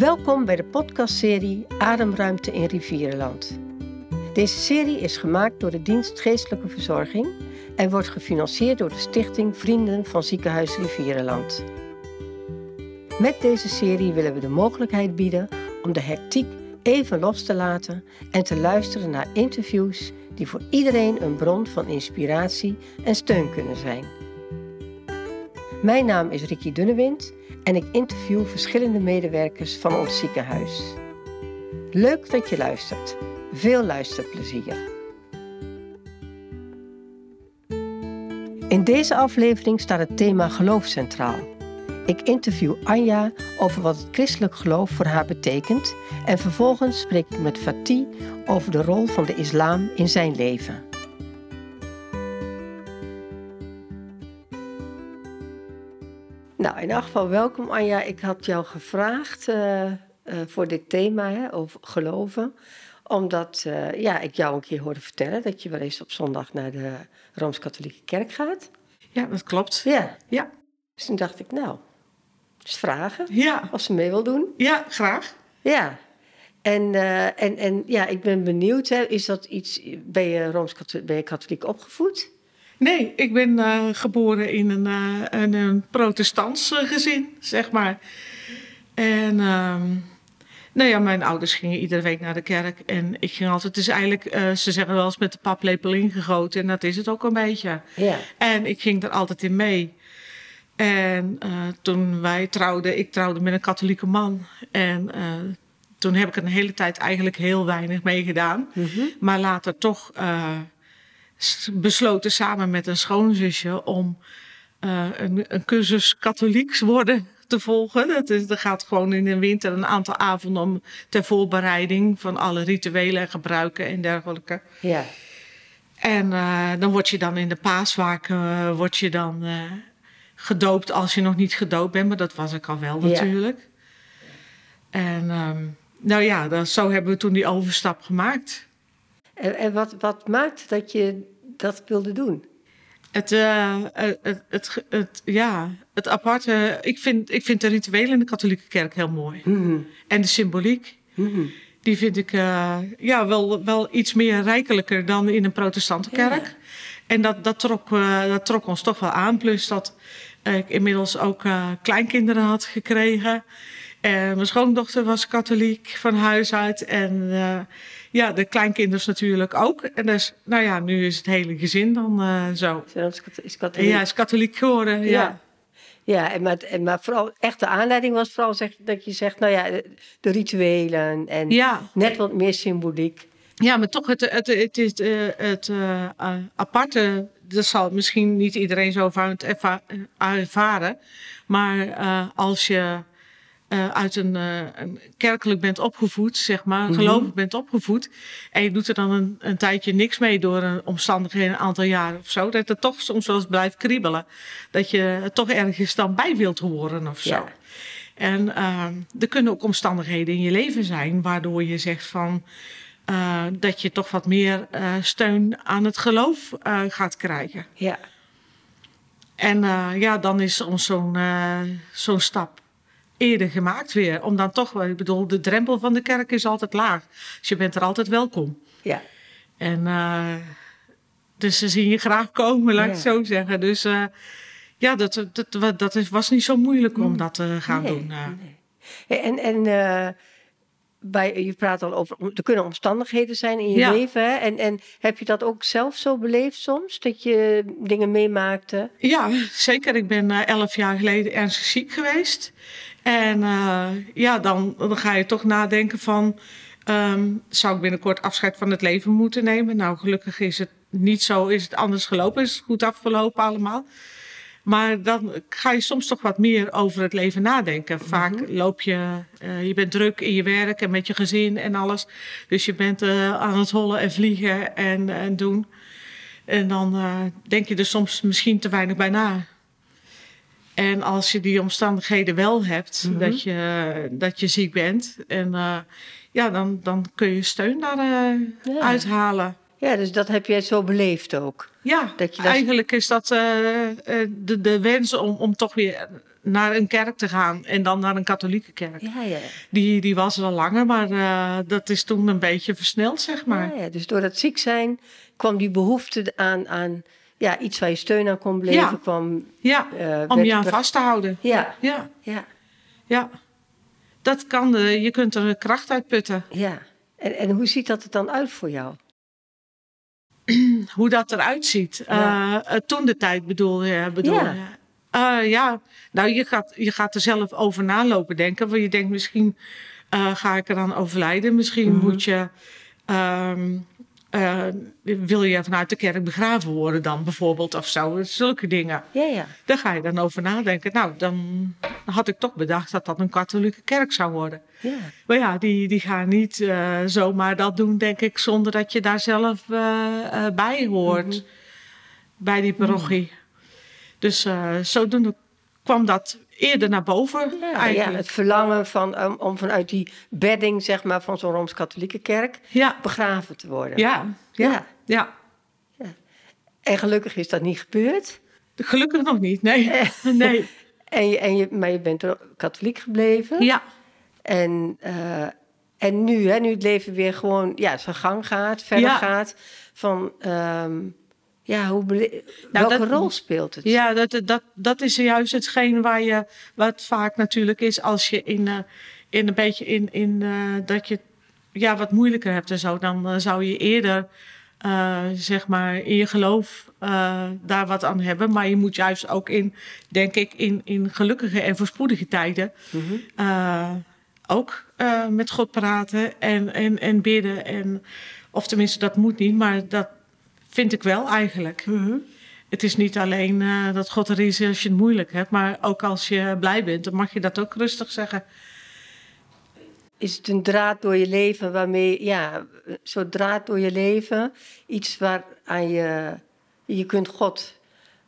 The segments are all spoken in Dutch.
Welkom bij de podcastserie Ademruimte in Rivierenland. Deze serie is gemaakt door de dienst Geestelijke Verzorging en wordt gefinancierd door de stichting Vrienden van Ziekenhuis Rivierenland. Met deze serie willen we de mogelijkheid bieden om de hectiek even los te laten en te luisteren naar interviews die voor iedereen een bron van inspiratie en steun kunnen zijn. Mijn naam is Ricky Dunnewind en ik interview verschillende medewerkers van ons ziekenhuis. Leuk dat je luistert. Veel luisterplezier. In deze aflevering staat het thema geloof centraal. Ik interview Anja over wat het christelijk geloof voor haar betekent en vervolgens spreek ik met Fatih over de rol van de islam in zijn leven. Nou, in elk geval welkom Anja. Ik had jou gevraagd uh, uh, voor dit thema hè, over geloven. Omdat uh, ja, ik jou een keer hoorde vertellen dat je wel eens op zondag naar de Rooms-Katholieke Kerk gaat. Ja, dat klopt. Ja. Ja. Dus toen dacht ik, nou, eens vragen Ja. of ze mee wil doen. Ja, graag. Ja. En, en, en ja, ik ben benieuwd, hè, is dat iets, ben je Rooms-Katholiek ben je katholiek opgevoed? Nee, ik ben uh, geboren in een, uh, een, een protestants gezin, zeg maar. En uh, nou ja, mijn ouders gingen iedere week naar de kerk. En ik ging altijd, dus eigenlijk, uh, ze zeggen wel eens met de paplepel ingegoten. En dat is het ook een beetje. Ja. En ik ging er altijd in mee. En toen wij trouwden, ik trouwde met een katholieke man. En toen heb ik een hele tijd eigenlijk heel weinig meegedaan. Mhm. Mm -hmm. Maar later toch besloten samen met een schoonzusje om uh, een, een, cursus katholieks worden te volgen. Dat, is, dat gaat gewoon in de winter een aantal avonden om ter voorbereiding van alle rituelen en gebruiken en dergelijke. Ja. En uh, dan word je dan in de paaswaak uh, word je dan gedoopt als je nog niet gedoopt bent, maar dat was ik al wel natuurlijk. Ja. En um, nou ja, dat, zo hebben we toen die overstap gemaakt. En, en wat, wat maakt dat je dat wilde doen? Het, uh, het, het, het, ja, het aparte. Ik vind, ik vind de rituelen in de katholieke kerk heel mooi. Mm -hmm. En de symboliek. Mm -hmm. Die vind ik uh, ja, wel, wel iets meer rijkelijker dan in een protestantenkerk. Ja. En dat, dat, trok, uh, dat trok ons toch wel aan. Plus dat ik inmiddels ook kleinkinderen had gekregen. En mijn schoondochter was katholiek van huis uit. En uh, ja, de kleinkinders natuurlijk ook. En dus, nou ja, nu is het hele gezin dan uh, zo. Is katholiek. Ja, is katholiek geworden, ja. ja. Ja, en maar, en maar vooral echt de aanleiding was vooral zeg, dat je zegt, nou ja, de, de rituelen en ja. net wat meer symboliek. Ja, maar toch, het, het, het is het uh, aparte, dat zal misschien niet iedereen zo erva ervaren. Maar als je uh, uit een, uh, een, kerkelijk bent opgevoed, zeg maar, Mhm. gelovig mm -hmm. bent opgevoed. En je doet er dan een, een, tijdje niks mee door een omstandigheden, een aantal jaren of zo. Dat het toch soms wel eens blijft kriebelen. Dat je er toch ergens dan bij wilt horen of zo. Ja. En uh, er kunnen ook omstandigheden in je leven zijn waardoor je zegt van. Uh, dat je toch wat meer steun aan het geloof gaat krijgen. Ja. En ja, dan is soms zo'n zo'n stap eerder gemaakt weer. Om dan toch, ik bedoel, de drempel van de kerk is altijd laag. Dus je bent er altijd welkom. Ja. En uh, dus ze zien je graag komen, laat ik zo zeggen. Dus uh, ja, dat, dat, dat is, was niet zo moeilijk om dat te gaan nee, doen. Nee. En, en uh, bij, je praat al over, er kunnen omstandigheden zijn in je Ja. leven. Hè? En, en heb je dat ook zelf zo beleefd soms? Dat je dingen meemaakte? Ja, zeker. Ik ben elf jaar geleden ernstig ziek geweest. En uh, ja, dan, dan ga je toch nadenken van... Um, zou ik binnenkort afscheid van het leven moeten nemen? Nou, gelukkig is het niet zo. Is het anders gelopen? Is het goed afgelopen allemaal? Maar dan ga je soms toch wat meer over het leven nadenken. Vaak Mhm. loop je, uh, je bent druk in je werk en met je gezin en alles. Dus je bent uh, aan het hollen en vliegen en, en doen. En dan uh, denk je er soms misschien te weinig bij na. En als je die omstandigheden wel hebt, Mhm. dat, je, dat je ziek bent, en, uh, ja, dan, dan kun je steun daaruit Ja. uithalen. Ja, dus dat heb jij zo beleefd ook. Ja, Dat je dat- eigenlijk is dat eh, eh, de, de wens om, om toch weer naar een kerk te gaan en dan naar een katholieke kerk. Ja, ja. Die, die was er al langer, maar eh, dat is toen een beetje versneld, zeg maar. Ja, ja. Dus door dat ziek zijn kwam die behoefte aan, aan ja, iets waar je steun aan kon blijven. Ja. Kwam, Ja, eh, om je aan er- vast te houden. Ja, Ja, ja, ja. Dat kan, eh, je kunt er kracht uit putten. ja. En, en hoe ziet dat er dan uit voor jou? Hoe dat eruit ziet. Ja. Eh, toen de tijd bedoel je? Bedoel Ja. ja, nou je gaat, je gaat er zelf over nalopen denken. Want je denkt misschien ga ik eraan overlijden. Misschien Mhm. moet je... ehm, eh, wil je vanuit de kerk begraven worden dan bijvoorbeeld of zo. Zulke dingen. Ja, ja. Daar ga je dan over nadenken. Nou, dan had ik toch bedacht dat dat een katholieke kerk zou worden. ja. Maar ja, die, die gaan niet eh, zomaar dat doen, denk ik, zonder dat je daar zelf eh, bij hoort. Mhm. Bij die parochie. Dus eh, zodoende kwam dat eerder naar boven Ja, het verlangen van, om, om vanuit die bedding zeg maar, van zo'n Rooms-Katholieke kerk Ja, begraven te worden. ja, ja, Ja. ja. En gelukkig is dat niet gebeurd. Gelukkig nog niet, nee. nee. En je, en je, maar je bent katholiek gebleven. Ja, En, eh, en nu, hè, nu het leven weer gewoon ja, zijn gang gaat, verder gaat. Van, ehm, ja, hoe Nou, welke dat- rol speelt het? Ja, dat, dat, dat is juist hetgeen waar je, wat vaak natuurlijk is als je in, eh, in een beetje in, in eh, dat je ja, wat moeilijker hebt en zo. Dan eh, zou je eerder, zeg maar, in je geloof daar wat aan hebben. Maar je moet juist ook in, denk ik, in, in gelukkige en voorspoedige tijden Mhm. ook met God praten en, en, en bidden. En, of tenminste, dat moet niet, maar dat vind ik wel eigenlijk. Mhm. Het is niet alleen eh, dat God er is als je het moeilijk hebt, maar ook als je blij bent, dan mag je dat ook rustig zeggen. Is het een draad door je leven waarmee, ja, zo'n draad door je leven, iets waar aan je, je kunt God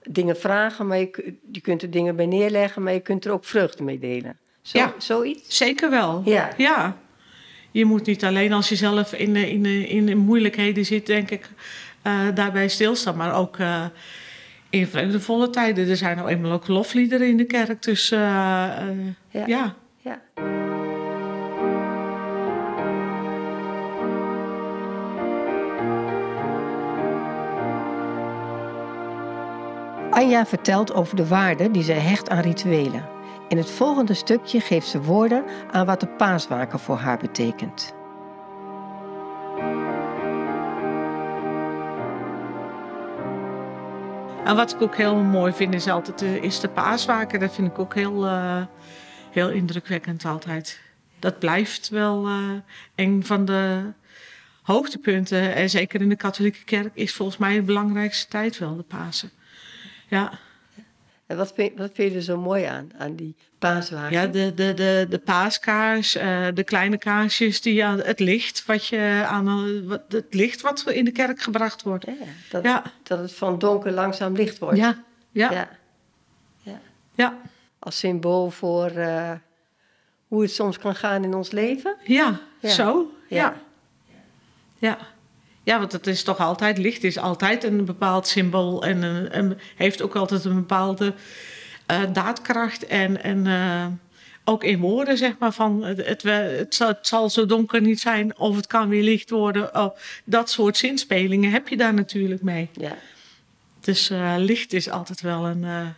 dingen vragen, maar je, ku- je kunt er dingen bij neerleggen, maar je kunt er ook vreugde mee delen. Zo, Ja. Zoiets? Zeker wel. Ja. ja. Je moet niet alleen als je zelf in, de- in, de- in de moeilijkheden zit, denk ik, eh, daarbij stilstaan, maar ook eh, in vreugdevolle tijden. Er zijn nou eenmaal ook lofliederen in de kerk, dus eh, eh, Ja. ja. Ja. Anja vertelt over de waarde die zij hecht aan rituelen. In het volgende stukje geeft ze woorden aan wat de paaswaken voor haar betekent. En wat ik ook heel mooi vind is altijd de, is de paaswaken. Dat vind ik ook heel, eh, heel indrukwekkend altijd. Dat blijft wel eh, een van de hoogtepunten. En zeker in de katholieke kerk is volgens mij de belangrijkste tijd wel de Pasen. Ja, En wat vind, wat vind je er zo mooi aan, aan die paaswagen? ja de, de, de, de paaskaars, eh, de kleine kaarsjes, die aan het licht wat je aan het licht wat in de kerk gebracht wordt. Ja, dat, Ja, dat het van donker langzaam licht wordt. ja, ja, Ja. ja. ja, Als symbool voor eh, hoe het soms kan gaan in ons leven. ja, Ja. zo, Ja. ja. Ja. Ja, want het is toch altijd, licht is altijd een bepaald symbool en een, heeft ook altijd een bepaalde eh, daadkracht en, en eh, ook in woorden zeg maar van het, het, zal, het zal zo donker niet zijn of het kan weer licht worden. Oh, dat soort zinspelingen heb je daar natuurlijk mee. Ja. Dus eh, licht is altijd wel een,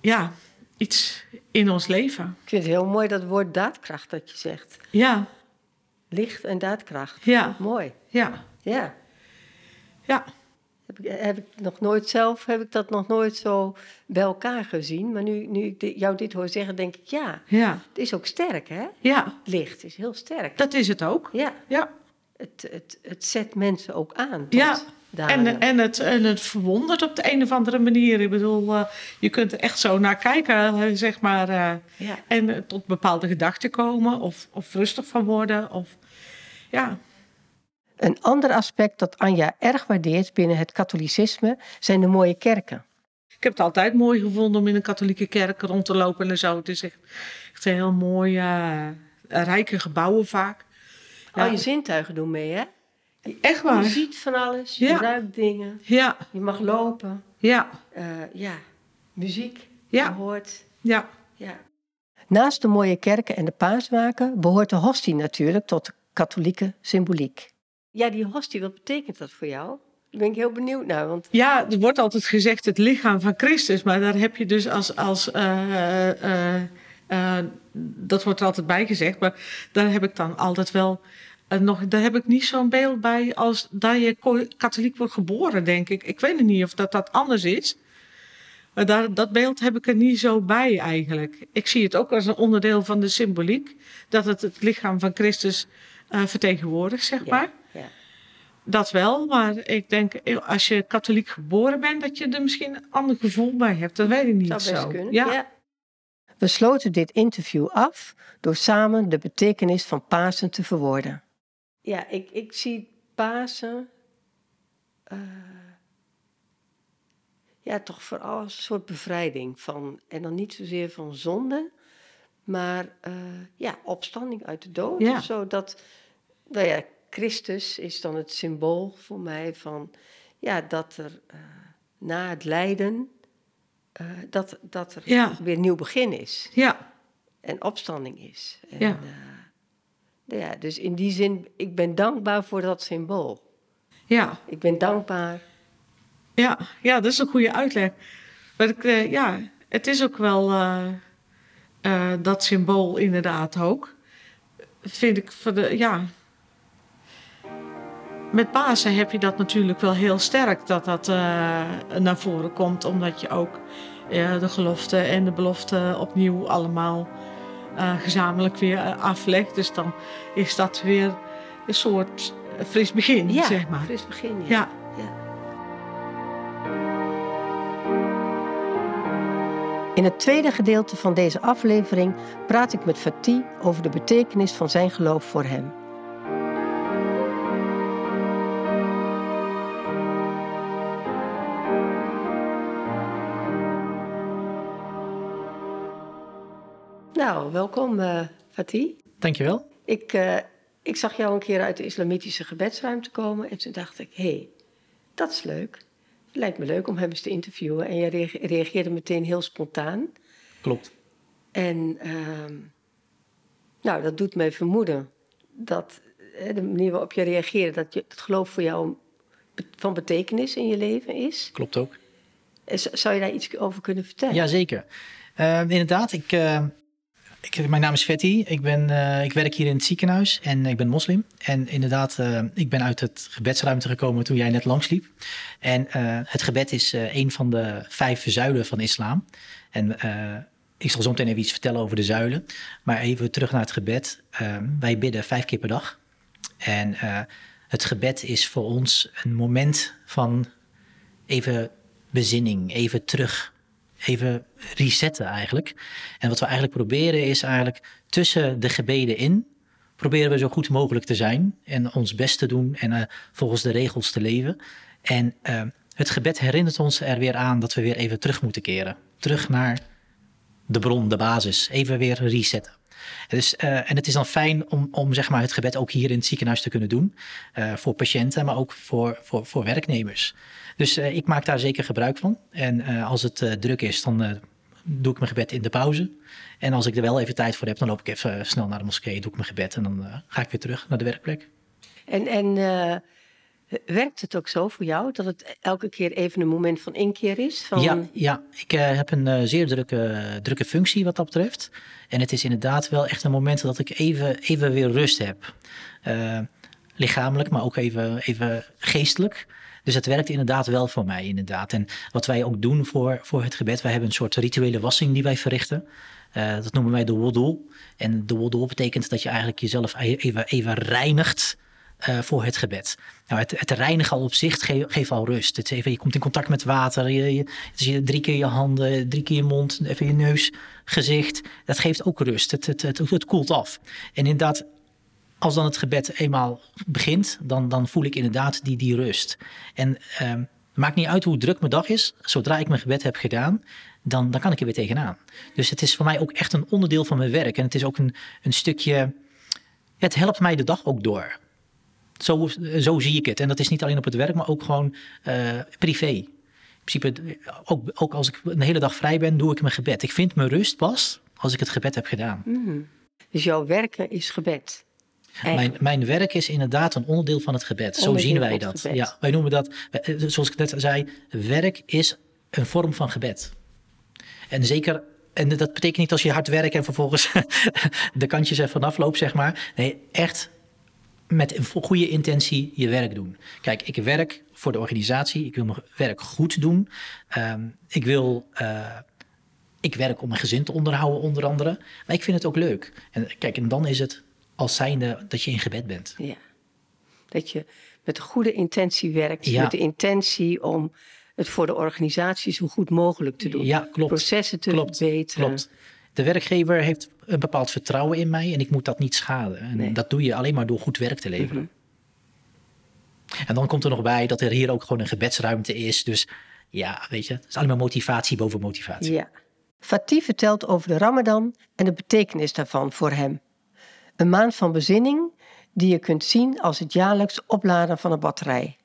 ja, iets in ons leven. Ik vind het heel mooi dat woord daadkracht dat je zegt. Ja, Licht en daadkracht. ja, Mooi. ja, Ja. ja. Heb ik, heb ik nog nooit zelf, heb ik dat nog nooit zo bij elkaar gezien. Maar nu, nu ik jou dit hoor zeggen, denk ik, ja, Ja, het is ook sterk, hè? ja, Licht is heel sterk. dat is het ook. Ja, Ja, het, het, het zet mensen ook aan. ja. En, en, het, en het verwondert op de een of andere manier. Ik bedoel, eh, je kunt er echt zo naar kijken, eh, zeg maar. eh, ja. en tot bepaalde gedachten komen of, of rustig van worden. Of, ja, Een ander aspect dat Anja erg waardeert binnen het katholicisme zijn de mooie kerken. ik heb het altijd mooi gevonden om in een katholieke kerk rond te lopen en zo. Het is echt, echt een heel mooi, eh, rijke gebouwen vaak. Ja. Al je zintuigen doen mee, hè? Echt Je waar? ziet van alles, je Ja. ruikt dingen, Ja, je mag lopen. ja, eh, ja, muziek, Ja. je hoort. Ja. ja. Naast de mooie kerken en de paaswaken behoort de hostie natuurlijk tot de katholieke symboliek. Ja, die hostie, wat betekent dat voor jou? Daar ben ik heel benieuwd naar. Want... Ja, er wordt altijd gezegd het lichaam van Christus, maar daar heb je dus als. als uh, uh, uh, dat wordt er altijd bij gezegd, maar daar heb ik dan altijd wel. Nog, daar heb ik niet zo'n beeld bij als dat je katholiek wordt geboren, denk ik. Ik weet niet of dat, dat anders is. Maar daar, dat beeld heb ik er niet zo bij eigenlijk. Ik zie het ook als een onderdeel van de symboliek. Dat het het lichaam van Christus vertegenwoordigt, zeg maar. Ja dat wel, maar ik denk als je katholiek geboren bent, dat je er misschien een ander gevoel bij hebt. Dat weet ik niet dat zo. Kunnen. Ja. We sloten dit interview af door samen de betekenis van Pasen te verwoorden. Ja, ik, ik zie Pasen. Uh, ja, toch vooral als een soort bevrijding van. En dan niet zozeer van zonde, maar uh, ja, opstanding uit de dood. Ja. Zodat. Nou ja, Christus is dan het symbool voor mij van ja, dat er uh, na het lijden, dat, dat er ja. weer nieuw begin is. Ja. En opstanding is. En, ja. Ja. Dus in die zin, ik ben dankbaar voor dat symbool. Ja. Ik ben dankbaar. Ja, ja dat is een goede uitleg. Maar ik, ja, het is ook wel dat symbool inderdaad ook. Vind ik voor de, ja, met Pasen heb je dat natuurlijk wel heel sterk dat dat naar voren komt, omdat je ook de gelofte en de belofte opnieuw allemaal gezamenlijk weer aflegt. Dus dan is dat weer een soort fris begin, ja, zeg maar. fris begin, ja. ja. ja. In het tweede gedeelte van deze aflevering praat ik met Fatih over de betekenis van zijn geloof voor hem. Nou, welkom uh, Fatih. Dankjewel. Ik, uh, ik zag jou een keer uit de islamitische gebedsruimte komen en toen dacht ik, hé, hey, dat is leuk. Het lijkt me leuk om hem eens te interviewen. En jij reageerde meteen heel spontaan. Klopt. En uh, nou, dat doet mij vermoeden dat de manier waarop je reageert, dat je, het geloof voor jou van betekenis in je leven is. Klopt ook. Zou je daar iets over kunnen vertellen? Jazeker. Uh, inderdaad, ik, uh, mijn naam is Fetti. Ik, ben, uh, ik werk hier in het ziekenhuis en ik ben moslim. En inderdaad, uh, ik ben uit het gebedsruimte gekomen toen jij net langsliep. En uh, het gebed is een van de vijf zuilen van islam. En ik zal zo meteen even iets vertellen over de zuilen. Maar even terug naar het gebed. wij bidden vijf keer per dag. En het gebed is voor ons een moment van even bezinning, even terug even resetten eigenlijk. En wat we eigenlijk proberen is eigenlijk tussen de gebeden in, proberen we zo goed mogelijk te zijn en ons best te doen en uh, volgens de regels te leven. En uh, het gebed herinnert ons er weer aan dat we weer even terug moeten keren. Terug naar de bron, de basis. Even weer resetten. Dus, uh, en het is dan fijn om, om zeg maar, het gebed ook hier in het ziekenhuis te kunnen doen. voor patiënten, maar ook voor, voor, voor werknemers. Dus uh, ik maak daar zeker gebruik van. En uh, als het uh, druk is, dan doe ik mijn gebed in de pauze. En als ik er wel even tijd voor heb, dan loop ik even snel naar de moskee, doe ik mijn gebed en dan ga ik weer terug naar de werkplek. En, en werkt het ook zo voor jou dat het elke keer even een moment van inkeer is? Van... Ja, ja, ik heb een zeer drukke, drukke functie wat dat betreft. En het is inderdaad wel echt een moment dat ik even, even weer rust heb. lichamelijk, maar ook even, even geestelijk. Dus het werkt inderdaad wel voor mij, inderdaad. En wat wij ook doen voor, voor het gebed, wij hebben een soort rituele wassing die wij verrichten. Uh, dat noemen wij de wudu. En de wudu betekent dat je eigenlijk jezelf e-, even, even reinigt uh, voor het gebed. Nou, het, het reinigen al op zich geeft geef al rust. Het even, je komt in contact met water, je, je, je, drie keer je handen, drie keer je mond, even je neus, gezicht. Dat geeft ook rust. Het, het, het, het koelt af. En inderdaad, als dan het gebed eenmaal begint, dan, dan voel ik inderdaad die, die rust. En uh, maakt niet uit hoe druk mijn dag is, zodra ik mijn gebed heb gedaan, dan, dan kan ik er weer tegenaan. Dus het is voor mij ook echt een onderdeel van mijn werk. En het is ook een, een stukje, het helpt mij de dag ook door. Zo, zo zie ik het. En dat is niet alleen op het werk, maar ook gewoon uh, privé. principe, ook, ook als ik een hele dag vrij ben, doe ik mijn gebed. Ik vind mijn rust pas als ik het gebed heb gedaan. Mhm. Dus jouw werken is gebed. Mijn, mijn werk is inderdaad een onderdeel van het gebed. Zo zien wij dat. Ja, wij noemen dat, eh, zoals ik net zei, werk is een vorm van gebed. En zeker, en dat betekent niet als je hard werkt en vervolgens de kantjes er vanaf loopt, zeg maar. Nee, echt met een goede intentie je werk doen. Kijk, ik werk voor de organisatie. Ik wil mijn werk goed doen. Ehm, ik wil. eh, ik werk om mijn gezin te onderhouden, onder andere. Maar ik vind het ook leuk. En kijk, en dan is het als zijnde dat je in gebed bent. Ja. Dat je met een goede intentie werkt. Ja. Met de intentie om het voor de organisatie zo goed mogelijk te doen. Ja, klopt. Processen te Klopt, verbeteren. Klopt. De werkgever heeft een bepaald vertrouwen in mij en ik moet dat niet schaden. En Nee. dat doe je alleen maar door goed werk te leveren. Mhm. En dan komt er nog bij dat er hier ook gewoon een gebedsruimte is. Dus ja, weet je, het is alleen maar motivatie boven motivatie. Ja. Fatih vertelt over de Ramadan en de betekenis daarvan voor hem. Een maand van bezinning die je kunt zien als het jaarlijks opladen van een batterij.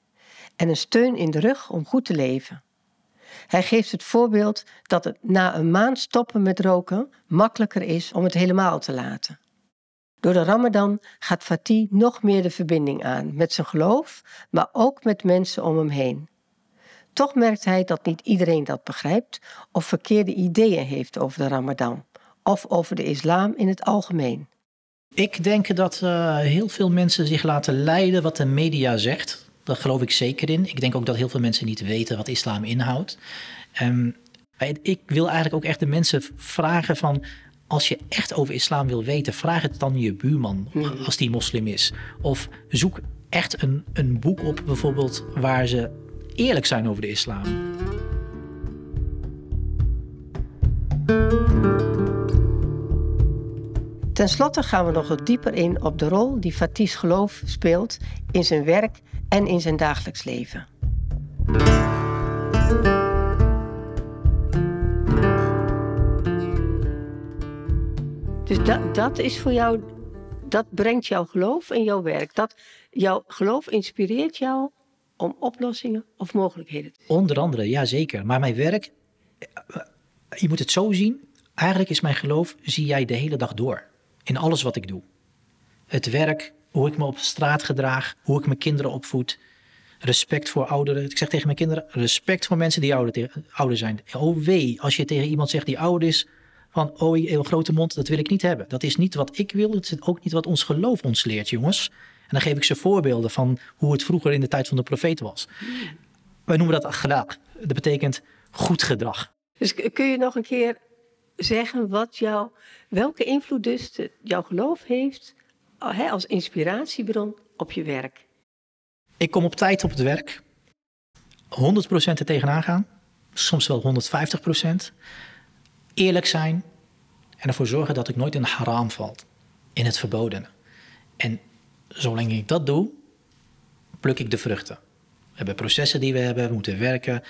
En een steun in de rug om goed te leven. Hij geeft het voorbeeld dat het na een maand stoppen met roken makkelijker is om het helemaal te laten. Door de Ramadan gaat Fatih nog meer de verbinding aan met zijn geloof, maar ook met mensen om hem heen. Toch merkt hij dat niet iedereen dat begrijpt of verkeerde ideeën heeft over de Ramadan of over de islam in het algemeen. Ik denk dat eh, heel veel mensen zich laten leiden wat de media zegt. Daar geloof ik zeker in. Ik denk ook dat heel veel mensen niet weten wat islam inhoudt. Ehm, ik wil eigenlijk ook echt de mensen vragen van... als je echt over islam wil weten, vraag het dan je buurman als die moslim is. Of zoek echt een, een boek op bijvoorbeeld waar ze eerlijk zijn over de islam. Ten slotte gaan we nog wat dieper in op de rol die Fatih's geloof speelt in zijn werk en in zijn dagelijks leven. Dus dat, dat is voor jou, dat brengt jouw geloof in jouw werk. Dat, jouw geloof inspireert jou om oplossingen of mogelijkheden te Onder andere, ja zeker. Maar mijn werk, eh, je moet het zo zien. Eigenlijk is mijn geloof, zie jij de hele dag door. In alles wat ik doe. Het werk, hoe ik me op straat gedraag, hoe ik mijn kinderen opvoed. Respect voor ouderen. Ik zeg tegen mijn kinderen, respect voor mensen die ouder, ouder zijn. Oh wee, als je tegen iemand zegt die ouder is, van oh, een grote mond, dat wil ik niet hebben. Dat is niet wat ik wil, het is ook niet wat ons geloof ons leert, jongens. En dan geef ik ze voorbeelden van hoe het vroeger in de tijd van de profeet was. Wij noemen dat gedrag. Dat betekent goed gedrag. Dus kun je nog een keer zeggen wat jou, welke invloed dus jouw geloof heeft hè, als inspiratiebron op je werk? Ik kom op tijd op het werk. 100% er tegenaan gaan. Soms wel 150%. Eerlijk zijn. En ervoor zorgen dat ik nooit in de haram val. In het verbodene. En zolang ik dat doe, pluk ik de vruchten. We hebben processen die we hebben. We moeten werken.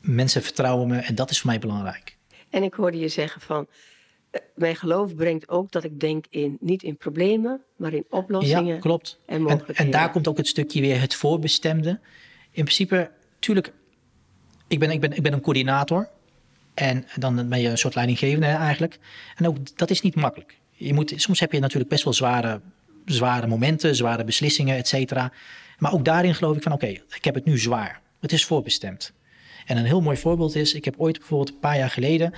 Mensen vertrouwen me. En dat is voor mij belangrijk. En ik hoorde je zeggen van, eh, mijn geloof brengt ook dat ik denk in, niet in problemen, maar in oplossingen. Ja, klopt. en En, mogelijkheden. en daar komt ook het stukje weer het voorbestemde. In principe, tuurlijk, ik ben, ik ben, ik ben een coördinator. En dan ben je een soort leidinggevende eigenlijk. En ook dat is niet makkelijk. Je moet, soms heb je natuurlijk best wel zware, zware momenten, zware beslissingen, et cetera. Maar ook daarin geloof ik van, oké, ik heb het nu zwaar. Het is voorbestemd. En een heel mooi voorbeeld is, ik heb ooit bijvoorbeeld een paar jaar geleden,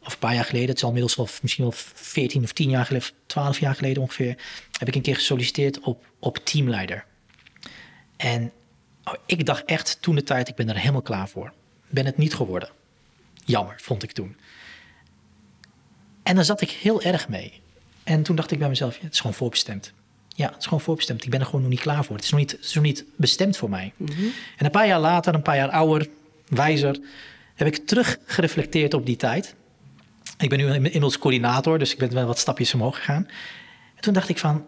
of een paar jaar geleden, het zal inmiddels wel misschien wel 14 of 10 jaar geleden, 12 jaar geleden ongeveer, heb ik een keer gesolliciteerd op, op teamleider. En oh, ik dacht echt toen de tijd, ik ben er helemaal klaar voor. Ben het niet geworden. Jammer, vond ik toen. En daar zat ik heel erg mee. En toen dacht ik bij mezelf, ja, het is gewoon voorbestemd. Ja, het is gewoon voorbestemd. Ik ben er gewoon nog niet klaar voor. Het is nog niet, het is nog niet bestemd voor mij. En een paar jaar later, een paar jaar ouder, wijzer, heb ik terug gereflecteerd op die tijd. Ik ben nu inmiddels coördinator, dus ik ben wel wat stapjes omhoog gegaan. En toen dacht ik van,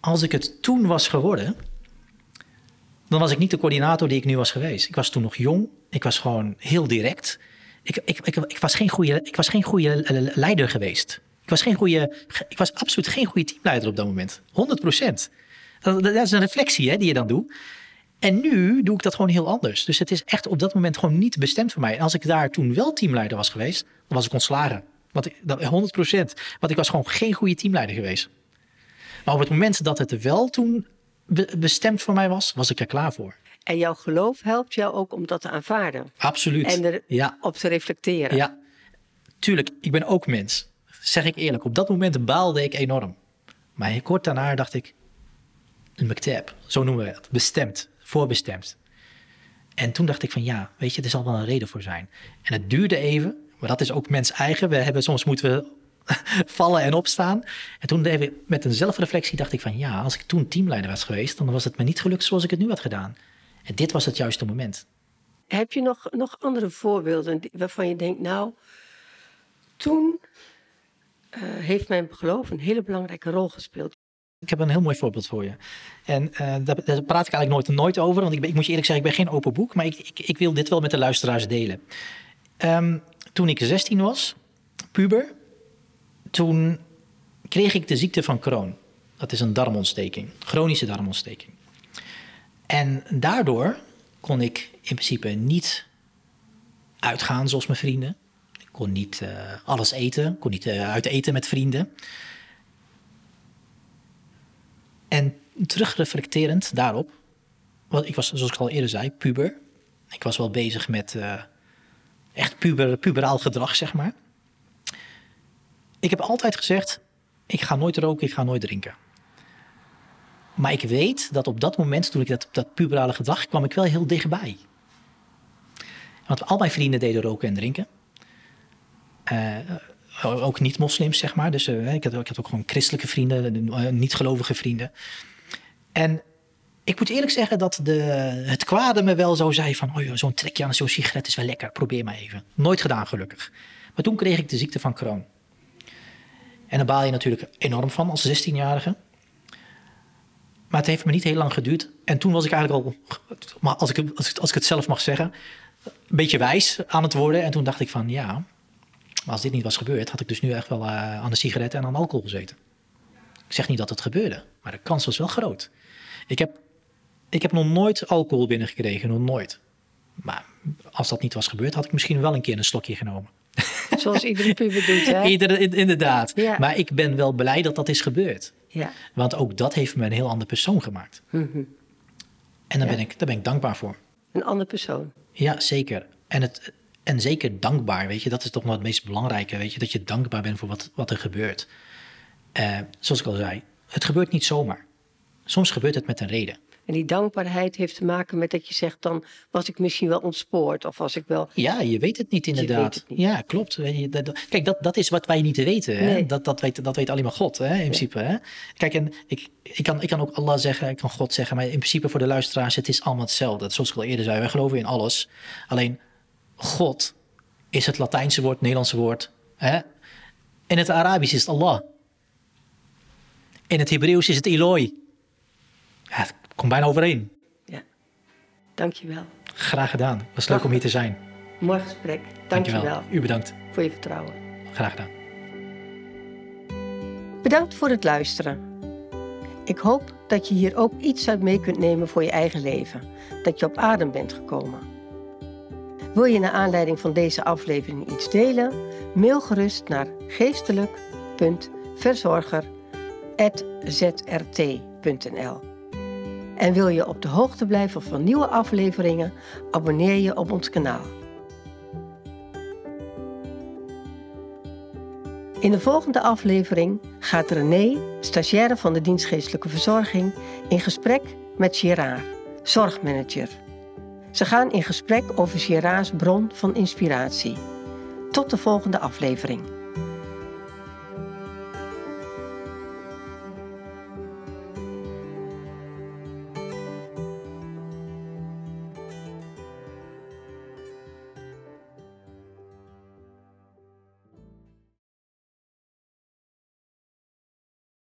als ik het toen was geworden, dan was ik niet de coördinator die ik nu was geweest. Ik was toen nog jong, ik was gewoon heel direct. Ik, ik, ik, ik was geen goede, ik was geen goede leider geweest. Ik was, geen goede, ik was absoluut geen goede teamleider op dat moment. 100 procent. Dat, dat is een reflectie hè, die je dan doet. En nu doe ik dat gewoon heel anders. Dus het is echt op dat moment gewoon niet bestemd voor mij. En als ik daar toen wel teamleider was geweest, dan was ik ontslagen. Want ik, dat, 100% Want ik was gewoon geen goede teamleider geweest. Maar op het moment dat het wel toen bestemd voor mij was, was ik er klaar voor. En jouw geloof helpt jou ook om dat te aanvaarden. Absoluut. En erop ja. te reflecteren. Ja, tuurlijk, ik ben ook mens. Zeg ik eerlijk, op dat moment baalde ik enorm. Maar kort daarna dacht ik, een McTab, zo noemen we het, bestemd, voorbestemd. En toen dacht ik van ja, weet je, er zal wel een reden voor zijn. En het duurde even, maar dat is ook mens eigen. We hebben, soms moeten we vallen en opstaan. En toen even met een zelfreflectie dacht ik van ja, als ik toen teamleider was geweest, dan was het me niet gelukt zoals ik het nu had gedaan. En dit was het juiste moment. Heb je nog, nog andere voorbeelden waarvan je denkt, nou, toen uh, heeft mijn geloof een hele belangrijke rol gespeeld? Ik heb een heel mooi voorbeeld voor je. En uh, daar, praat ik eigenlijk nooit, nooit over, want ik, ik, moet je eerlijk zeggen, ik ben geen open boek, maar ik, ik, ik wil dit wel met de luisteraars delen. Um, toen ik 16 was, puber, toen kreeg ik de ziekte van Crohn. Dat is een darmontsteking, chronische darmontsteking. En daardoor kon ik in principe niet uitgaan zoals mijn vrienden. Ik kon niet uh, alles eten, kon niet uh, uit eten met vrienden. En terugreflecterend daarop, want ik was, zoals ik al eerder zei, puber. Ik was wel bezig met uh, echt puber, puberaal gedrag, zeg maar. Ik heb altijd gezegd, ik ga nooit roken, ik ga nooit drinken. Maar ik weet dat op dat moment, toen ik dat, dat puberale gedrag, kwam ik wel heel dichtbij. Want al mijn vrienden deden roken en drinken. Uh, ook niet-moslims, zeg maar. Dus uh, ik, had, ik had ook gewoon christelijke vrienden, uh, niet-gelovige vrienden. En ik moet eerlijk zeggen dat de, het kwade me wel zo zei van... oh zo'n trekje aan zo'n sigaret is wel lekker, probeer maar even. Nooit gedaan, gelukkig. Maar toen kreeg ik de ziekte van Crohn. En daar baal je natuurlijk enorm van als 16-jarige. Maar het heeft me niet heel lang geduurd. En toen was ik eigenlijk al, als ik, als ik, als ik het zelf mag zeggen, een beetje wijs aan het worden. En toen dacht ik van ja, maar als dit niet was gebeurd, had ik dus nu echt wel uh, aan de sigaretten en aan alcohol gezeten. Ik zeg niet dat het gebeurde, maar de kans was wel groot. Ik heb, ik heb nog nooit alcohol binnengekregen, nog nooit. Maar als dat niet was gebeurd, had ik misschien wel een keer een slokje genomen. Zoals iedere puber doet, hè? Iedere, inderdaad. Maar ik ben wel blij dat dat is gebeurd. Ja. Want ook dat heeft me een heel ander persoon gemaakt. Mm -hmm. En daar, ben ik, daar ben ik dankbaar voor. Een ander persoon? Ja, zeker. En, het, en zeker dankbaar, weet je. Dat is toch nog het meest belangrijke, weet je. Dat je dankbaar bent voor wat, wat er gebeurt. Uh, zoals ik al zei, het gebeurt niet zomaar. Soms gebeurt het met een reden. En die dankbaarheid heeft te maken met dat je zegt, dan was ik misschien wel ontspoord. Of was ik wel. Ja, je weet het niet inderdaad. Het niet. Ja, klopt. Kijk, dat, dat is wat wij niet weten. Hè? Dat, dat, weet, dat weet alleen maar God, hè, in principe. Hè? Kijk, en ik, ik, kan, ik kan ook Allah zeggen, ik kan God zeggen. Maar in principe voor de luisteraars, het is allemaal hetzelfde. Zoals ik al eerder zei, wij geloven in alles. Alleen God is het Latijnse woord, het Nederlandse woord. Hè? In het Arabisch is het Allah. In het Hebreeuws is het Eloi. Ja, Kom bijna overeen. Ja, dankjewel. Graag gedaan. Het was leuk om hier te zijn. Mooi gesprek. Dankjewel. dankjewel. U bedankt. Voor je vertrouwen. Graag gedaan. Bedankt voor het luisteren. Ik hoop dat je hier ook iets uit mee kunt nemen voor je eigen leven. Dat je op adem bent gekomen. Wil je naar aanleiding van deze aflevering iets delen? Mail gerust naar geestelijk.verzorger.zrt.nl en wil je op de hoogte blijven van nieuwe afleveringen? Abonneer je op ons kanaal. In de volgende aflevering gaat René, stagiaire van de dienstgeestelijke verzorging, in gesprek met Gerard, zorgmanager. Ze gaan in gesprek over Gerard's bron van inspiratie. Tot de volgende aflevering.